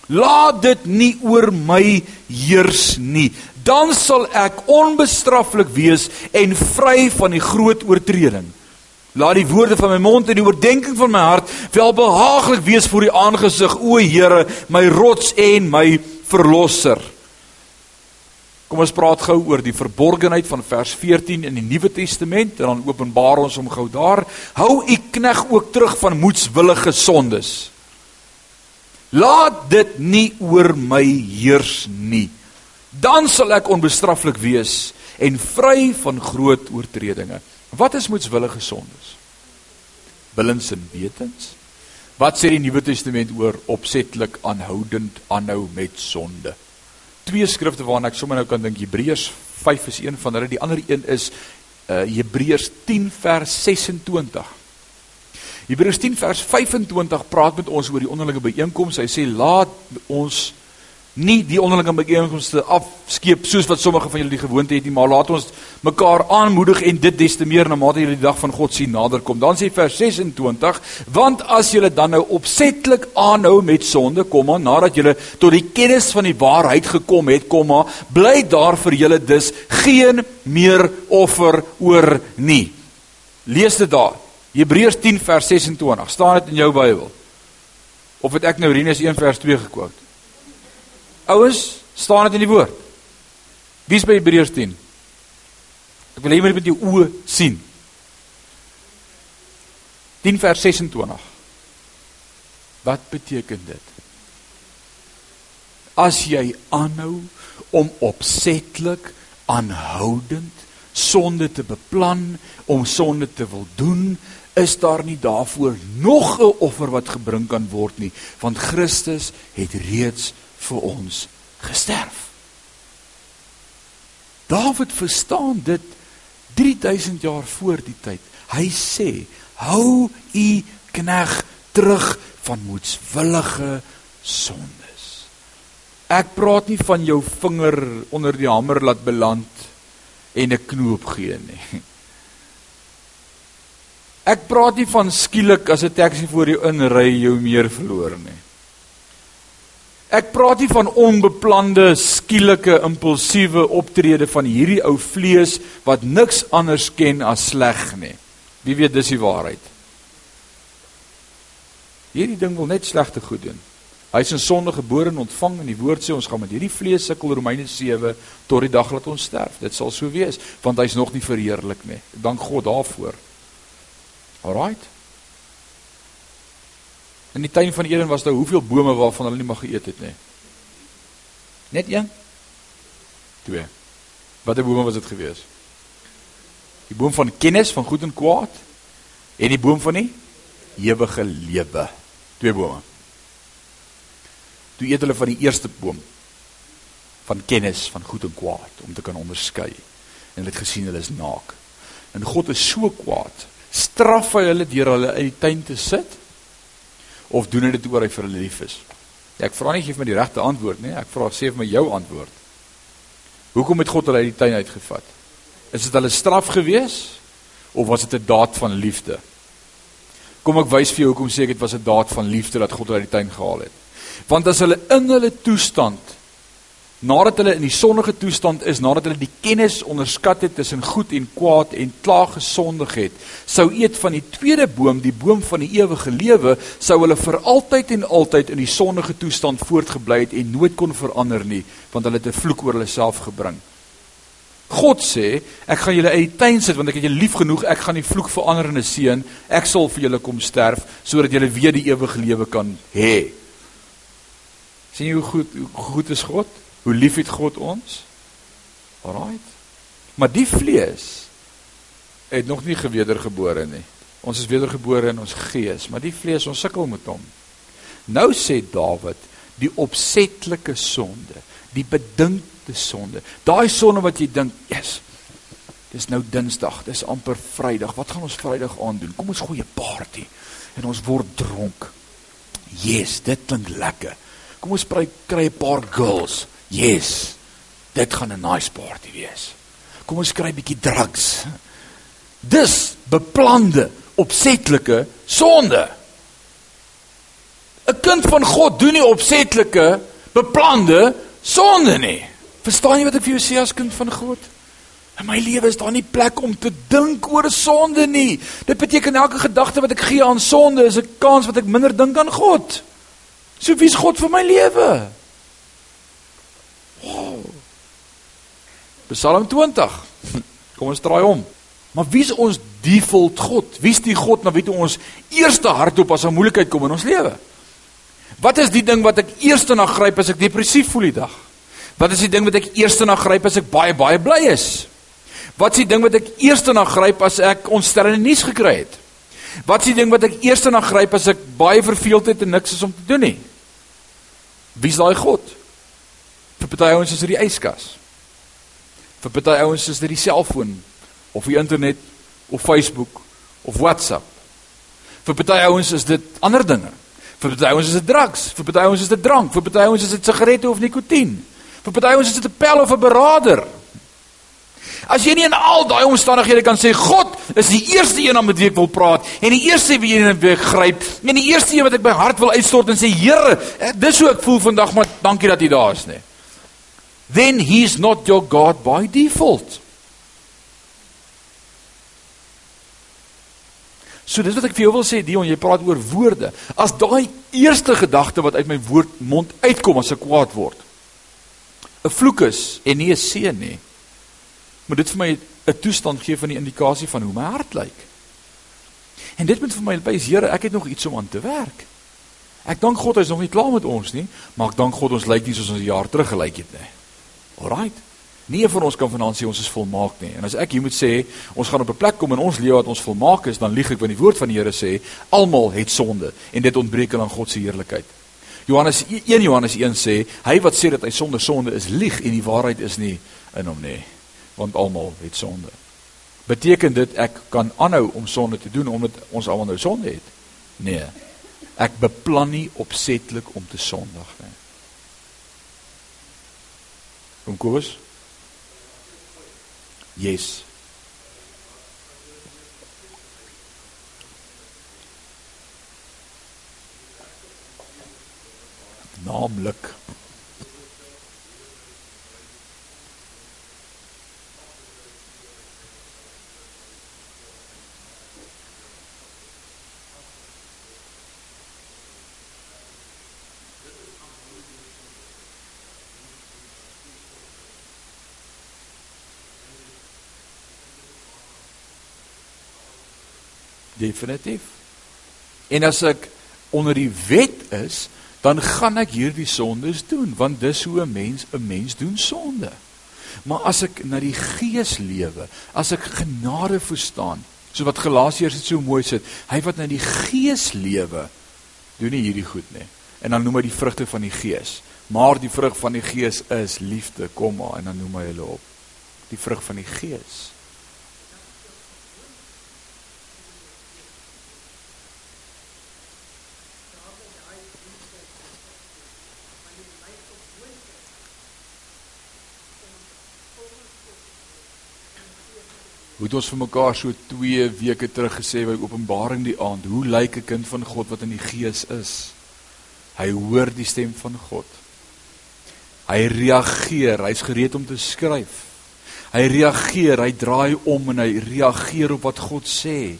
Laat dit nie oor my heers nie. Dan sal ek onbestraflik wees en vry van die groot oortreding. Laat die woorde van my mond en die oordeenking van my hart welbehaaglik wees voor U aangesig, o Here, my rots en my verlosser. Kom ons praat gou oor die verborgenheid van vers 14 in die Nuwe Testament en dan openbaar ons hom gou daar. Hou u knegg ook terug van moedswillige sondes. Laat dit nie oor my heers nie. Dan sal ek onbestraflik wees en vry van groot oortredinge. Wat is moedswillige sondes? Willens en wetens. Wat sê die Nuwe Testament oor opsetlik aanhoudend aanhou met sonde? twee skrifte waarna ek sommer nou kan dink Hebreërs 5 is een van hulle die ander een is uh Hebreërs 10 vers 26 Hebreërs 10 vers 25 praat met ons oor die onderlinge byeenkomste hy sê laat ons nie die onderlinge byeenkomste afskeep soos wat sommige van julle die gewoonte het nie, maar laat ons mekaar aanmoedig en dit des te meer na mate julle die dag van God sien naderkom. Dan sê vers 26, want as julle dan nou opsetlik aanhou met sonde, komma, nadat julle tot die kennis van die waarheid gekom het, komma, bly daar vir julle dus geen meer offer oor nie. Lees dit daar. Hebreërs 10 vers 26. staan dit in jou Bybel? Of het ek nou Rinus 1 vers 2 gekwoot? Ouens, staan dit in die woord. Wie's by Hebreërs 10? Ek wil hê jy moet met jou oë sien. 10 vers 26. Wat beteken dit? As jy aanhou om opsetlik aanhoudend sonde te beplan, om sonde te wil doen, is daar nie daarvoor nog 'n offer wat gebring kan word nie, want Christus het reeds vir ons gesterf. Dawid verstaan dit 3000 jaar voor die tyd. Hy sê: "Hou u knegg terug van moedswillige sondes." Ek praat nie van jou vinger onder die hamer laat beland en 'n knoop gee nie. Ek praat nie van skielik as 'n taxi voor jou inry jou meer verloor nie. Ek praat nie van onbeplande, skielike, impulsiewe optrede van hierdie ou vlees wat niks anders ken as sleg nie. Wie weet dis die waarheid. Hierdie ding wil net slegte goed doen. Hy is in sonde gebore en ontvang en die woord sê ons gaan met hierdie vlees sukkel Romeine 7 tot die dag dat ons sterf. Dit sal so wees want hy's nog nie verheerlik nie. Dank God daarvoor. Alraight. In die tuin van Eden was daar hoeveel bome waarvan hulle nie mag geëet het nie. Net een? Twee. Watter bome was dit gewees? Die boom van kennis van goed en kwaad en die boom van die ewige lewe. Twee bome. Toe eet hulle van die eerste boom van kennis van goed en kwaad om te kan onderskei. En hulle het gesien hulle is naak. En God is so kwaad. Straf hy hulle deur hulle uit die tuin te sit? Of doen hy dit oor hy vir hulle lief is? Ja, ek vra nie gee vir my die regte antwoord nie. Ek vra sê vir my jou antwoord. Hoekom het God hulle uit die tuin uitgevat? Is dit hulle straf gewees of was dit 'n daad van liefde? Kom ek wys vir jou hoekom sê ek dit was 'n daad van liefde dat God hulle uit die tuin gehaal het. Want as hulle in hulle toestand nadat hulle in die sonnige toestand is, nadat hulle die kennis onderskat het tussen goed en kwaad en klaar gesondig het, sou eet van die tweede boom, die boom van die ewige lewe, sou hulle vir altyd en altyd in die sonnige toestand voortgebly het en nooit kon verander nie, want hulle het 'n vloek oor hulle self gebring. God sê, ek gaan julle uit die tuin sit want ek het julle lief genoeg, ek gaan die vloek verander in 'n seun. Ek sal vir julle kom sterf sodat julle weer die ewige lewe kan hê. sien jy hoe goed hoe goed is God? Hoe lief het God ons? Alraait. Maar die vlees het nog nie gewedergebore nie. Ons is wedergebore in ons gees, maar die vlees ons sukkel met hom. Nou sê Dawid, die opsetlike sonde, die bedinkte sonde. Daai sonde wat jy dink, "Jesus, dis nou Dinsdag, dis amper Vrydag. Wat gaan ons Vrydag aan doen? Kom ons gooi 'n party en ons word dronk." Yes, dit klink lekker. Kom ons kry 'n paar girls. Yes. Dit gaan 'n nice party wees. Kom ons kry 'n bietjie drugs. Dis beplande, opsetlike sonde. 'n Kind van God doen nie opsetlike, beplande sonde nie. Verstaan jy wat ek vir jou sê as kind van God? In my lewe is daar nie plek om te dink oor sonde nie. Dit beteken elke gedagte wat ek gee aan sonde is 'n kans wat ek minder dink aan God. So wie's God vir my lewe? Wow. Psalm 20. Kom ons draai om. Maar wie is ons default God? Wie is die God na wie toe ons eerste hardop as 'n moeilikheid kom in ons lewe? Wat is die ding wat ek eerste na gryp as ek depressief voel die dag? Wat is die ding wat ek eerste na gryp as ek baie baie bly is? Wat is die ding wat ek eerste na gryp as ek ontstellende nuus gekry het? Wat is die ding wat ek eerste na gryp as ek baie verveeld het en niks is om te doen nie? Wie is daai God? Vir party ouens is dit die yskas. Vir party ouens is dit die selfoon of die internet of Facebook of WhatsApp. Vir party ouens is dit ander dinge. Vir party ouens is dit drugs, vir party ouens is dit drank, vir party ouens is dit sigarette of nikotien. Vir party ouens is dit 'n pel of 'n beraader. As jy nie in al daai omstandighede kan sê God is die eerste een met wie ek wil praat en die eerste wie een wie ek gryp en die eerste een wat ek my hart wil uitstort en sê Here, dis hoe ek voel vandag, maar dankie dat jy daar is, nee then he's not your God by default. So dis wat ek vir jou wil sê Dion, jy praat oor woorde. As daai eerste gedagte wat uit my woord mond uitkom as ek kwaad word, 'n vloek is en nie 'n seën nie, moet dit vir my 'n toestand gee van die indikasie van hoe my hart lyk. En dit moet vir my wys, Here, ek het nog iets om aan te werk. Ek dank God hy's nog nie klaar met ons nie, maar ek dank God ons lyk nie soos ons 'n jaar terug gelyk het nie. Alraait. Nie een van ons kan vanaand sê ons is volmaak nie. En as ek hier moet sê, ons gaan op 'n plek kom in ons lewe wat ons volmaak is, dan lieg ek want die woord van die Here sê, almal het sonde en dit ontbreek aan God se heerlikheid. Johannes 1 Johannes 1 sê, hy wat sê dat hy sonder sonde is, lieg en die waarheid is nie in hom nie, want almal het sonde. Beteken dit ek kan aanhou om sonde te doen omdat ons almal nou sonde het? Nee. Ek beplan nie opsetlik om te sondig nie. Kom Kobus. Yes. Naamlik Definitief. En as ek onder die wet is, dan gaan ek hierdie sondes doen want dis hoe 'n mens 'n mens doen sonde. Maar as ek na die gees lewe, as ek genade verstaan, so wat Galasiërs dit so mooi sê, hy wat na die gees lewe, doen nie hierdie goed nie. En dan noem hy die vrugte van die gees. Maar die vrug van die gees is liefde, kom maar en dan noem hy hulle op. Die vrug van die gees. Het ons vir mekaar so 2 weke terug gesê by Openbaring die aand, hoe lyk 'n kind van God wat in die Gees is? Hy hoor die stem van God. Hy reageer, hy's gereed om te skryf. Hy reageer, hy draai om en hy reageer op wat God sê.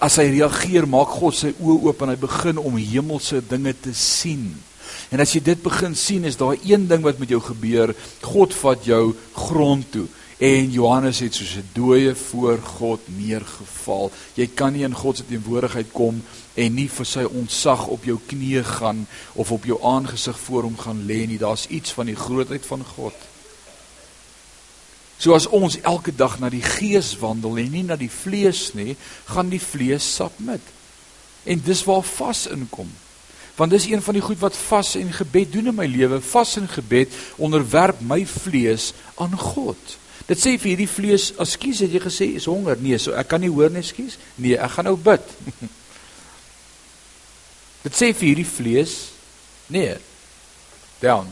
As hy reageer, maak God sy oë oop en hy begin om hemelse dinge te sien. En as jy dit begin sien, is daar een ding wat met jou gebeur. God vat jou grond toe. En Johannes het soos 'n dooie voor God neergeval. Jy kan nie in God se teenwoordigheid kom en nie vir sy ontsag op jou knieë gaan of op jou aangesig voor hom gaan lê nie. Daar's iets van die grootheid van God. So as ons elke dag na die gees wandel en nie na die vlees nie, gaan die vlees submit. En dis waar vas inkom. Want dis een van die goed wat vas en gebed doen in my lewe. Vas en gebed onderwerp my vlees aan God. Dit sê vir hierdie vlees, "Ekskuus, het jy gesê is honger?" Nee, so ek kan nie hoor nie, ekskuus. Nee, ek gaan nou bid. Dit sê vir hierdie vlees, "Nee. Down."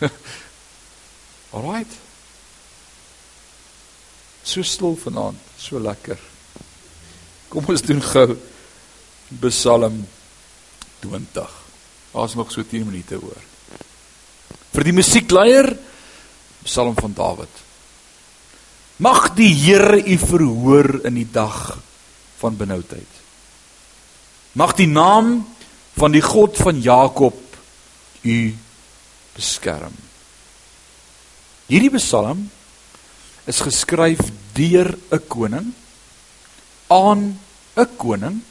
Alright. So stil vanaand, so lekker. Kom ons doen gou Psalm 20. Daar's nog so 10 minute oor. Vir die musiekleier Psalm van Dawid. Mag die Here u verhoor in die dag van benoudheid. Mag die naam van die God van Jakob u beskerm. Hierdie Psalm is geskryf deur 'n koning aan 'n koning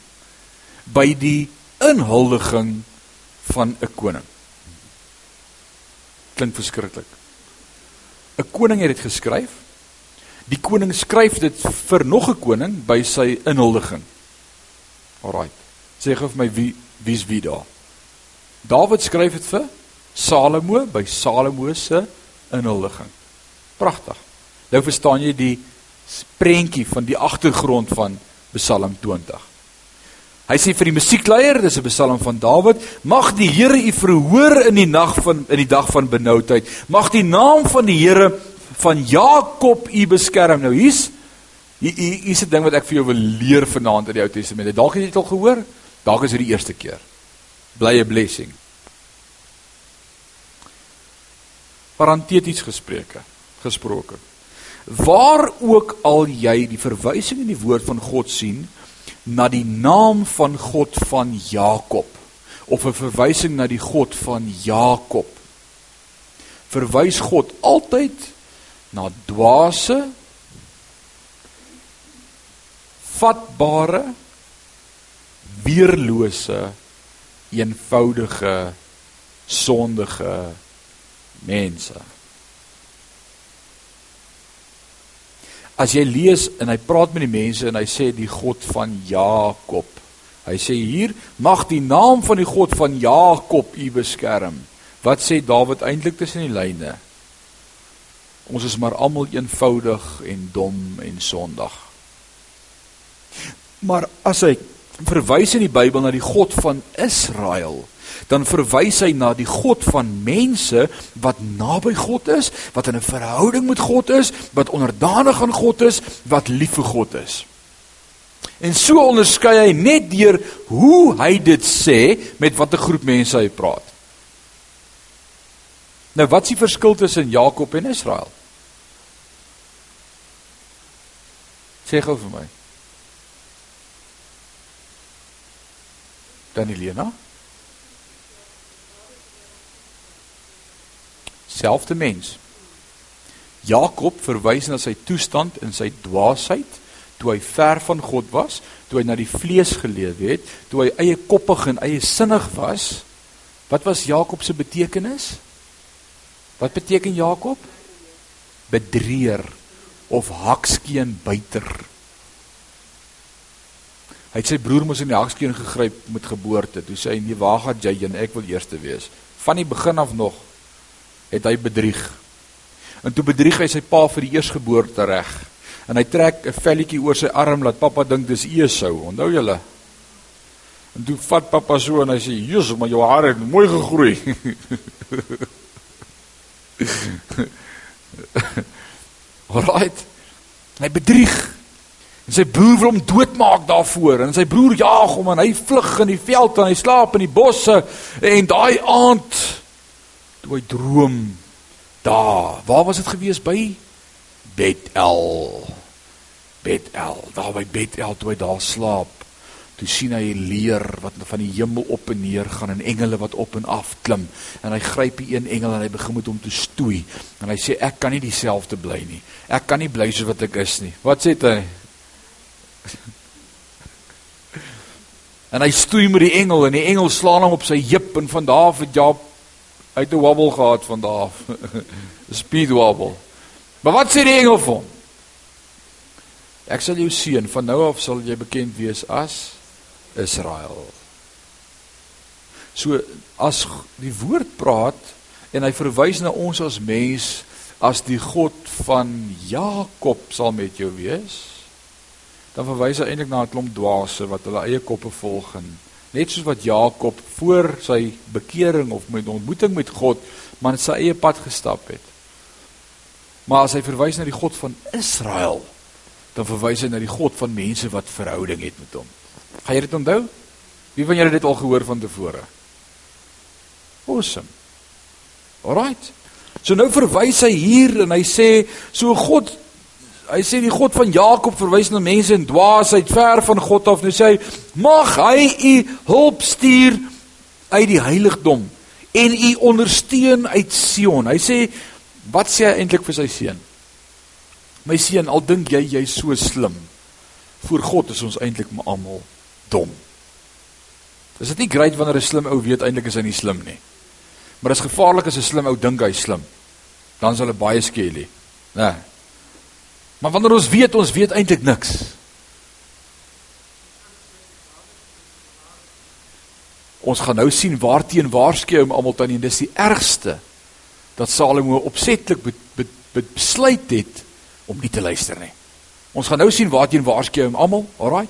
by die inhuldiging van 'n koning. Klink verskriklik. 'n Koning het dit geskryf Die koning skryf dit vir nog 'n koning by sy inhuldiging. Alraai. Sê gou vir my wie wie's wie daar? Dawid skryf dit vir Salomo by Salomo se inhuldiging. Pragtig. Nou verstaan jy die prentjie van die agtergrond van Psalm 20. Hy sê vir die musiekleier, dis 'n Psalm van Dawid, mag die Here u verhoor in die nag van in die dag van benoudheid. Mag die naam van die Here van Jakob u beskerm. Nou hier's hier is 'n ding wat ek vir jou wil leer vanaand in die Ou Testament. Dalk het jy dit al gehoor. Dalk is dit die eerste keer. Bly 'n blessing. Parenteties gespreke, gesproke. Waar ook al jy die verwysing in die woord van God sien na die naam van God van Jakob of 'n verwysing na die God van Jakob verwys God altyd na dwaase vatbare weerlose eenvoudige sondige mense As jy lees en hy praat met die mense en hy sê die God van Jakob. Hy sê hier mag die naam van die God van Jakob u beskerm. Wat sê Dawid eintlik tussen die lyne? Ons is maar almal eenvoudig en dom en sondig. Maar as hy verwys in die Bybel na die God van Israel, dan verwys hy na die God van mense wat naby God is, wat in 'n verhouding met God is, wat onderdanig aan God is, wat lief vir God is. En so onderskei hy net deur hoe hy dit sê met watter groep mense hy praat. Nou wat is die verskil tussen Jakob en Israel? Sê gou vir my. Danilena? Selfde mens. Jakob verwys na sy toestand in sy dwaasheid toe hy ver van God was, toe hy na die vlees geleef het, toe hy eie koppig en eie sinnig was Wat was Jakob se betekenis? Wat beteken Jakob? Bedrieër of hakskeen buiter. Hy het sy broer mos in die hakskeen gegryp met geboorte. Toe sê hy: "Nee, waar gaan jy en ek wil eerste wees." Van die begin af nog het hy bedrieg. En toe bedrieg hy sy pa vir die eersgeboorte reg. En hy trek 'n velletjie oor sy arm laat pappa dink dis Esau. Onthou julle? En toe vat pappa so en hy sê: "Jesus, maar jou hare het mooi gegroei." Alright. Hy bedrieg. En sy broer wil hom doodmaak daarvoor en sy broer jaag hom en hy vlug in die veld en hy slaap in die bosse en daai aand toe hy droom daar, waar was dit gewees by Bethel. Bethel, daar by Bethel toe hy daar slaap. Toe sien hy 'n leer wat van die hemel op en neer gaan en engele wat op en af klim en hy gryp die een engel en hy begin met hom te stoei en hy sê ek kan nie dieselfde bly nie. Ek kan nie bly soos wat ek is nie. Wat sê hy? en hy stoei met die engel en die engel slaan hom op sy heup en van daar af het Jaap uit 'n wobble gehad van daar af. 'n Speed wobble. Maar wat sê die engel vir hom? Ek sal jou seën, van nou af sal jy bekend wees as Israel. So as die woord praat en hy verwys na ons as mens as die God van Jakob sal met jou wees, dan verwys hy eintlik na 'n klomp dwaase wat hulle eie koppe volg en net soos wat Jakob voor sy bekering of met ontmoeting met God man sy eie pad gestap het. Maar as hy verwys na die God van Israel, dan verwys hy na die God van mense wat verhouding het met hom. Gaan jy dit onthou? Wie van julle het dit al gehoor van tevore? Awesome. Alright. So nou verwys hy hier en hy sê so God hy sê die God van Jakob verwys na mense in dwaasheid ver van God af. Nou sê hy mag hy u hulp stuur uit die heiligdom en u ondersteun uit Sion. Hy sê wat sê hy eintlik vir sy seun? My seun, al dink jy jy's so slim, voor God is ons eintlik maar almal dom. Is dit nie great wanneer 'n slim ou weet eintlik is hy nie slim nie. Maar dit is gevaarlik as 'n slim ou dink hy's slim. Dan sal dit baie skelly. Né? Maar wanneer ons weet ons weet eintlik niks. Ons gaan nou sien waarteen waarsku hom almal tannie en dis die ergste dat Salomo opsetlik be, be, be, besluit het om nie te luister nie. Ons gaan nou sien waarteen waarsku hom almal, alraai.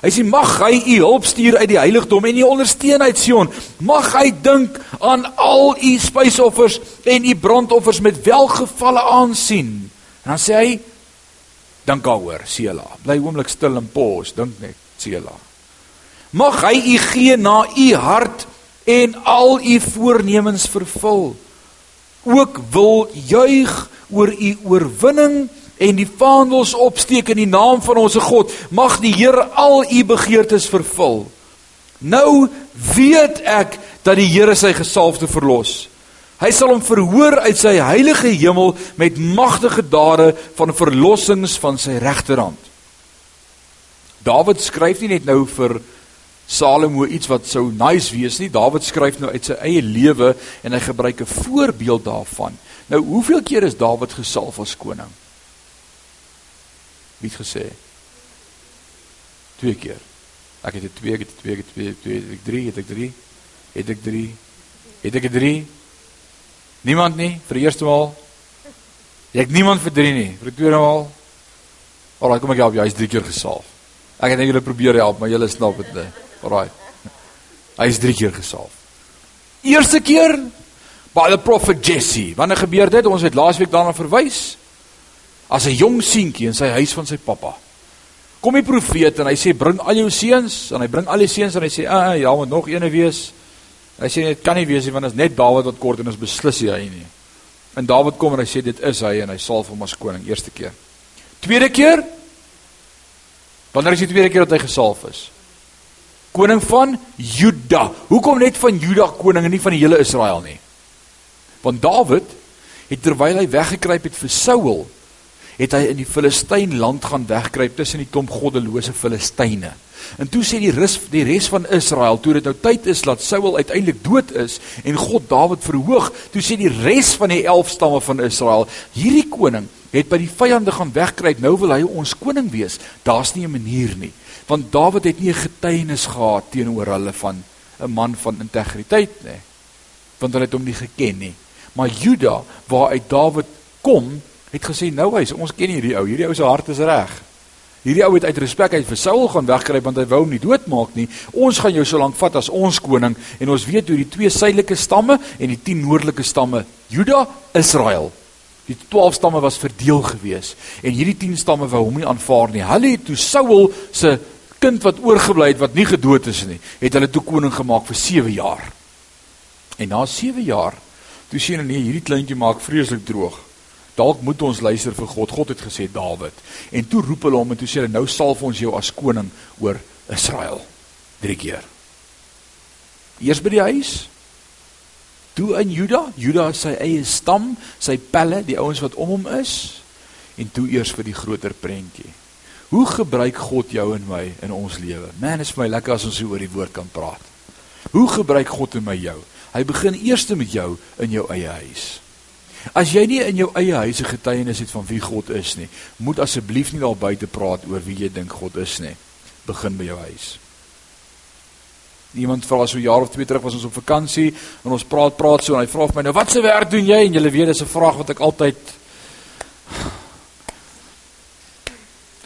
Hy sê mag hy u hulp stuur uit die heiligdom en u ondersteun uit Sion. Mag hy dink aan al u spysoffers en u brandoffers met welgevalle aansien. En dan sê hy dink daaroor, Sela. Bly oomblik stil en pos, dink net, Sela. Mag hy u gee na u hart en al u voornemens vervul. Ook wil juig oor u oorwinning en die vaandels opsteek in die naam van ons God. Mag die Here al u begeertes vervul. Nou weet ek dat die Here sy gesalfde verlos. Hy sal hom verhoor uit sy heilige hemel met magtige dade van verlossings van sy regterhand. Dawid skryf nie net nou vir Salomo iets wat sou nice wees nie. Dawid skryf nou uit sy eie lewe en hy gebruik 'n voorbeeld daarvan. Nou, hoeveel keer is Dawid gesalf as koning? Wie het gesê? Twee keer. Ek het dit twee, ek het twee, ek het twee, twee, het ek drie, het ek drie, het ek drie, het ek drie. Niemand nie vir die eerste maal. Ek niemand vir drie nie, vir die tweede maal. Alraai, kom ek help jou, hy's drie keer gesalf. Ek het net julle probeer help, maar julle snap dit nie. Alraai. Hy's drie keer gesalf. Eerste keer by the prophet Jesse. Wanneer gebeur dit? Ons het laasweek daarna verwys as 'n jong seentjie in sy huis van sy pappa. Kom die profeet en hy sê bring al jou seuns en hy bring al die seuns en hy sê ah ja, moet nog eene wees. Hy sê dit kan nie wees nie want dit is net Dawid wat kort en ons beslis hy nie. En Dawid kom en hy sê dit is hy en hy salf hom as koning eerste keer. Tweede keer Wanneer is die tweede keer dat hy gesalf is? Koning van Juda. Hoekom net van Juda koning en nie van die hele Israel nie? Want Dawid het terwyl hy weggekruip het vir Saul, het hy in die Filistyn land gaan wegkruip tussen die klomp goddelose Filistyne. En toe sê die res die res van Israel, toe dit nou tyd is dat Saul uiteindelik dood is en God Dawid verhoog, toe sê die res van die 11 stamme van Israel, hierdie koning het by die vyande gaan wegkruip, nou wil hy ons koning wees. Daar's nie 'n manier nie, want Dawid het nie 'n getuienis gehad teenoor hulle van 'n man van integriteit nie. Want hulle het hom nie geken nie. Maar Juda, waar uit Dawid kom, het gesê nou hy's ons ken hierdie ou, hierdie ou se hart is reg. Hierdie ou het uit respek uit vir Saul gaan wegkruip want hy wou hom nie doodmaak nie. Ons gaan jou so lank vat as ons koning en ons weet hoe die twee suidelike stamme en die 10 noordelike stamme, Juda, Israel, Die 12 stamme was verdeel gewees en hierdie 10 stamme wou hom nie aanvaar nie. Hulle het toe Saul se kind wat oorgebly het wat nie gedood is nie, het hulle toe koning gemaak vir 7 jaar. En na 7 jaar, toe sien hulle nee, hierdie kleintjie maak vreeslik droog. Dalk moet ons luister vir God. God het gesê Dawid. En toe roep hulle hom en toe sê hulle nou salf ons jou as koning oor Israel. 3 keer. Eers by die huis, toe in Juda, Juda is sy eie stam, sy pelle, die ouens wat om hom is, en toe eers vir die groter prentjie. Hoe gebruik God jou en my in ons lewe? Man, is vir my lekker as ons so oor die woord kan praat. Hoe gebruik God in my jou? Hy begin eers met jou in jou eie huis. As jy nie in jou eie huis 'n getuienis het van wie God is nie, moet asseblief nie daar buite praat oor wie jy dink God is nie. Begin by jou huis. Iemand vra so jaar of twee terug was ons op vakansie en ons praat praat so en hy vra vir my nou wat se werk doen jy en jy weet dis 'n vraag wat ek altyd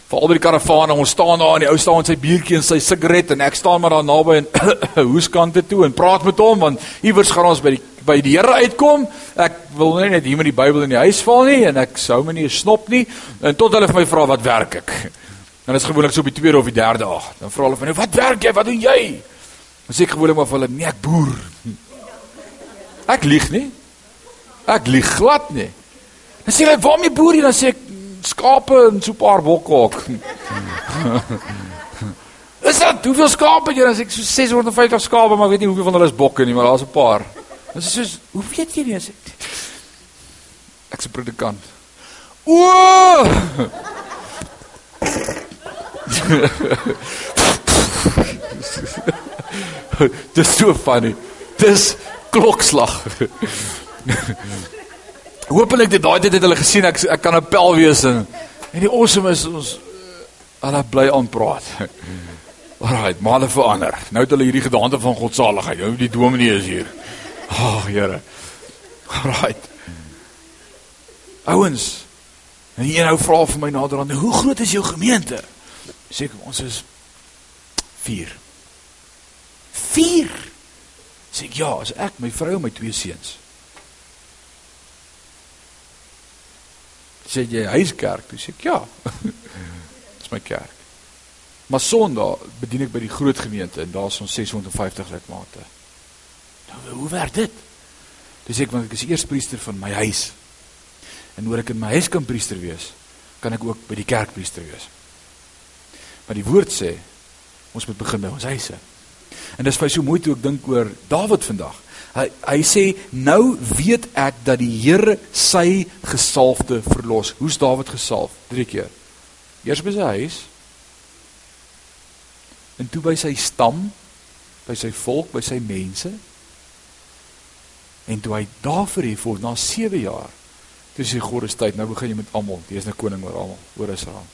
vir al die karavane ons staan daar en die ou staan met sy biertjie en sy sigaret en ek staan maar daar naby en hoeskante toe en praat met hom want iewers gaan ons by die by die Here uitkom. Ek wil nie net hier met die Bybel in die huis val nie en ek sou my nie snop nie en tot hulle vir my vra wat werk ek. Dan is gewoonlik so op die tweede of die derde dag. Dan vra hulle vir my nou, wat werk jy? Wat doen jy? Dan sê ek gewoonlik maar vir hulle, nee, ek boer. Ek lieg nie. Ek lieg glad nie. Dan sê hulle, "Waarmee boer jy?" Dan sê ek, "Skape en so 'n paar bokke ook." Is dit hoeveel skape jy dan sê ek so 650 skape, maar ek weet nie hoeveel van hulle is bokke nie, maar daar's 'n paar. Dan sê soos, "Hoe weet jy nie?" Sê ek se predikant. O! Dis so funny. Dis klokslag. Hoopelik dit daai tyd het hulle gesien ek ek kan 'n pel wees en en die awesome is ons hulle bly aan praat. Alraai, maar hulle verander. Nou het hulle hierdie gedagte van godsaligheid. Nou die dominee is hier. Ag, oh, Here. Alraai. Ouens, en hier nou vra vir my nader aan, hoe groot is jou gemeente? Sê ek ons is 4. 4. Sê ek ja, as ek my vrou en my twee seuns. Sê jy huiskerk? Sê ek ja. Dis my kerk. Maar Sondag bedien ek by die groot gemeente en daar's ons 650 lidmate. Nou hoe werk dit? Dis ek want ek is eers priester van my huis. En oor ek in my huis kan priester wees, kan ek ook by die kerk priester wees. Maar die woord sê ons moet begin by ons huise. En dis vir so mooi toe ek dink oor Dawid vandag. Hy hy sê nou weet ek dat die Here sy gesalfde verlos. Hoe's Dawid gesalf? 3 keer. Eers by sy huis. En toe by sy stam, by sy volk, by sy mense. En toe hy daar verhef word na 7 jaar. Toe sê God is tyd, nou begin jy met almal. Jy is nou koning oor almal, oor Israel.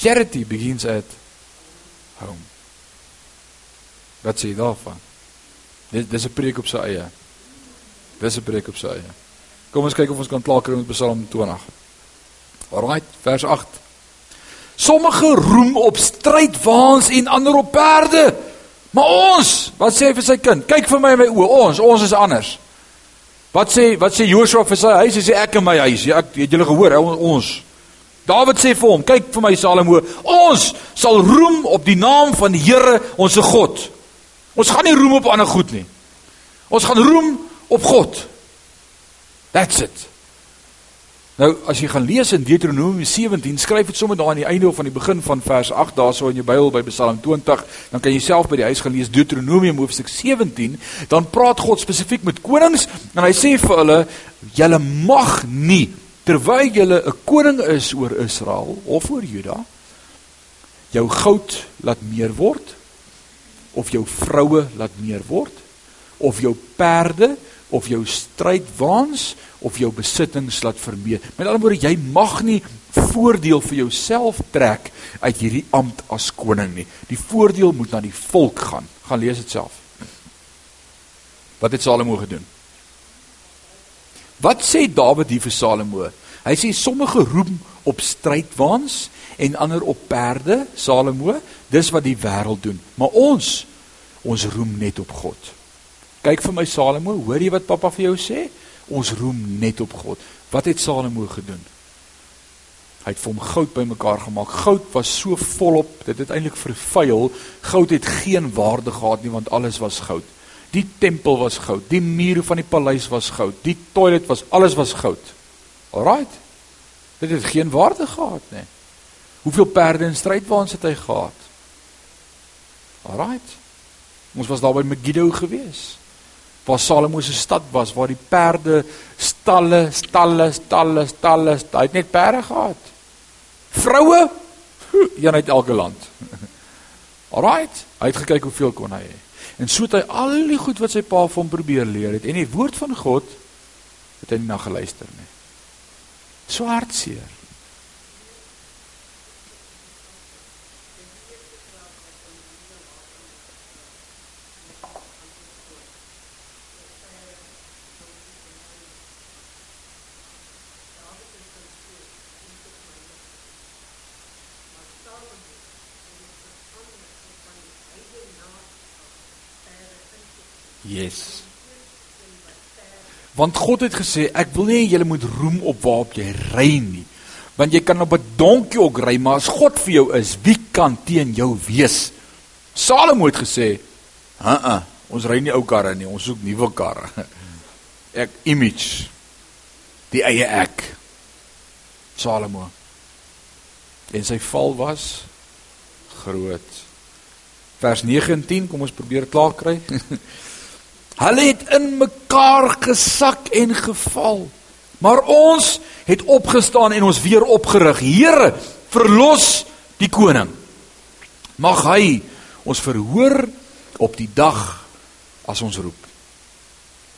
Charity begins at home. Wat sê jy daarvan? Dis dis 'n preek op sy eie. Dis 'n preek op sy eie. Kom ons kyk of ons kan klaar kry met Psalm 20. Alraai, vers 8. Sommige roem op strydwaans en ander op perde. Maar ons, wat sê hy vir sy kind? Kyk vir my in my oë. Ons, ons is anders. Wat sê wat sê Joshua vir sy huis? Hy sê ek en my huis. Ja, ek het julle gehoor, ons. Dawid sê vir hom, kyk vir my Salomo, ons sal roem op die naam van die Here, ons God. Ons gaan nie roem op ander goed nie. Ons gaan roem op God. That's it. Nou as jy gaan lees in Deuteronomium 17, skryf dit sommer daar aan die einde of aan die begin van vers 8 daarso in jou Bybel by Psalm 20, dan kan jy self by die huis gaan lees Deuteronomium hoofstuk 17, dan praat God spesifiek met konings en hy sê vir hulle, julle mag nie terwyl julle 'n koning is oor Israel of oor Juda, jou goud laat meer word of jou vroue laat meer word of jou perde of jou strydwaans of jou besittings laat vermeer. Met ander woorde, jy mag nie voordeel vir jouself trek uit hierdie ampt as koning nie. Die voordeel moet na die volk gaan. Gaan lees dit self. Wat het Salomo gedoen? Wat sê Dawid hier vir Salomo? Hy sê sommige roem op strydwaans en ander op perde, Salomo, dis wat die wêreld doen. Maar ons ons roem net op God. Kyk vir my Salomo, hoor jy wat pappa vir jou sê? Ons roem net op God. Wat het Salomo gedoen? Hy het vir hom goud bymekaar gemaak. Goud was so volop, dit het eintlik vervuil. Goud het geen waarde gehad nie want alles was goud. Die tempel was goud, die mure van die paleis was goud, die toilet was alles was goud. Alraight. Dit het geen waarde gehad nie. Hoeveel perde en strydwaans het hy gehad? Alraight. Ons was daar by Megiddo geweest waar Salomo se stad was waar die perde stalle stalle stalle stalle hy het net perde gehad. Vroue? Een uit elke land. Alright hy het gekyk hoeveel kon hy hê. En so het hy al die goed wat sy pa vir hom probeer leer het en die woord van God het hy nie na geluister nie. So hartseer Yes. Want God het gesê, ek wil nie julle moet roem op waarop jy ry nie. Want jy kan op 'n donkie ook ry, maar as God vir jou is, wie kan teen jou wees? Salomo het gesê, "Ha, uh -uh, ons ry nie ou karre nie, ons soek nuwe karre." Ek image die eie ek. Salomo. En sy val was groot. Vers 9 en 10, kom ons probeer klaar kry. Hulle het in mekaar gesak en geval. Maar ons het opgestaan en ons weer opgerig. Here, verlos die koning. Mag hy ons verhoor op die dag as ons roep.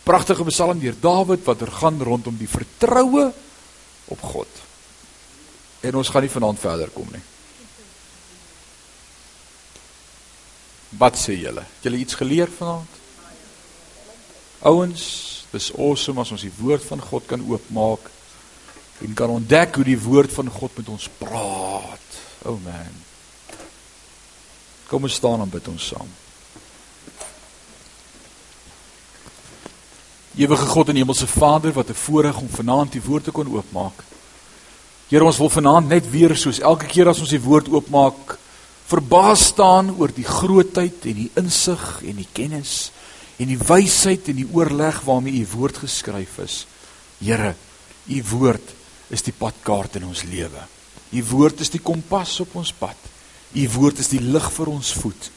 Pragtige psalm deur Dawid wat er gaan rondom die vertroue op God. En ons gaan nie vanaand verder kom nie. Wat sê julle? Het julle iets geleer vanaand? Ouens, dis awesome as ons die woord van God kan oopmaak en kan ontdek hoe die woord van God met ons praat. O oh man. Kom ons staan en bid ons saam. Ewige God en Hemelse Vader, wat 'n voorreg om vanaand die woord te kon oopmaak. Here, ons wil vanaand net weer soos elke keer as ons die woord oopmaak, verbaas staan oor die grootheid en die insig en die kennis en die wysheid en die oorleg waarmee u woord geskryf is. Here, u woord is die padkaart in ons lewe. U woord is die kompas op ons pad. U woord is die lig vir ons voet.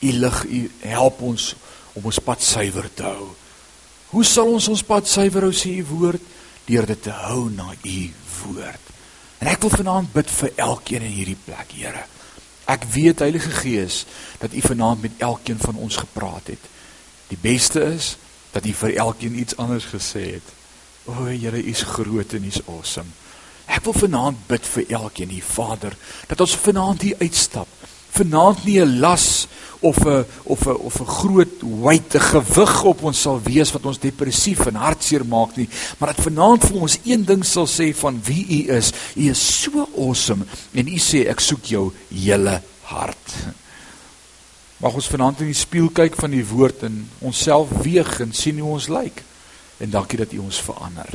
U lig, u help ons om ons pad suiwer te hou. Hoe sal ons ons pad suiwer hou sê u woord deur dit te hou na u woord. En ek wil vanaand bid vir elkeen in hierdie plek, Here. Ek weet Heilige Gees dat u vanaand met elkeen van ons gepraat het. Die beste is dat hy vir elkeen iets anders gesê het. O, Here, U is groot en U is awesome. Ek wil vanaand bid vir elkeen, die Vader, dat ons vanaand hier uitstap. Vanaand nie 'n las of 'n of 'n of 'n groot 'n gewig op ons sal wees wat ons depressief en hartseer maak nie, maar dat vanaand vir ons een ding sal sê van wie U is. U is so awesome en U sê ek soek jou hele hart. Mag ons vanaand in die spieël kyk van die woord en onsself weeg en sien hoe ons lyk. En dankie dat U ons verander.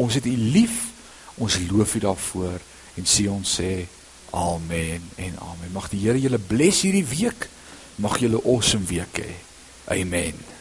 Ons het U lief. Ons loof U daarvoor en sê ons sê amen en amen. Mag die Here julle bless hierdie week. Mag julle 'n awesome week hê. Amen.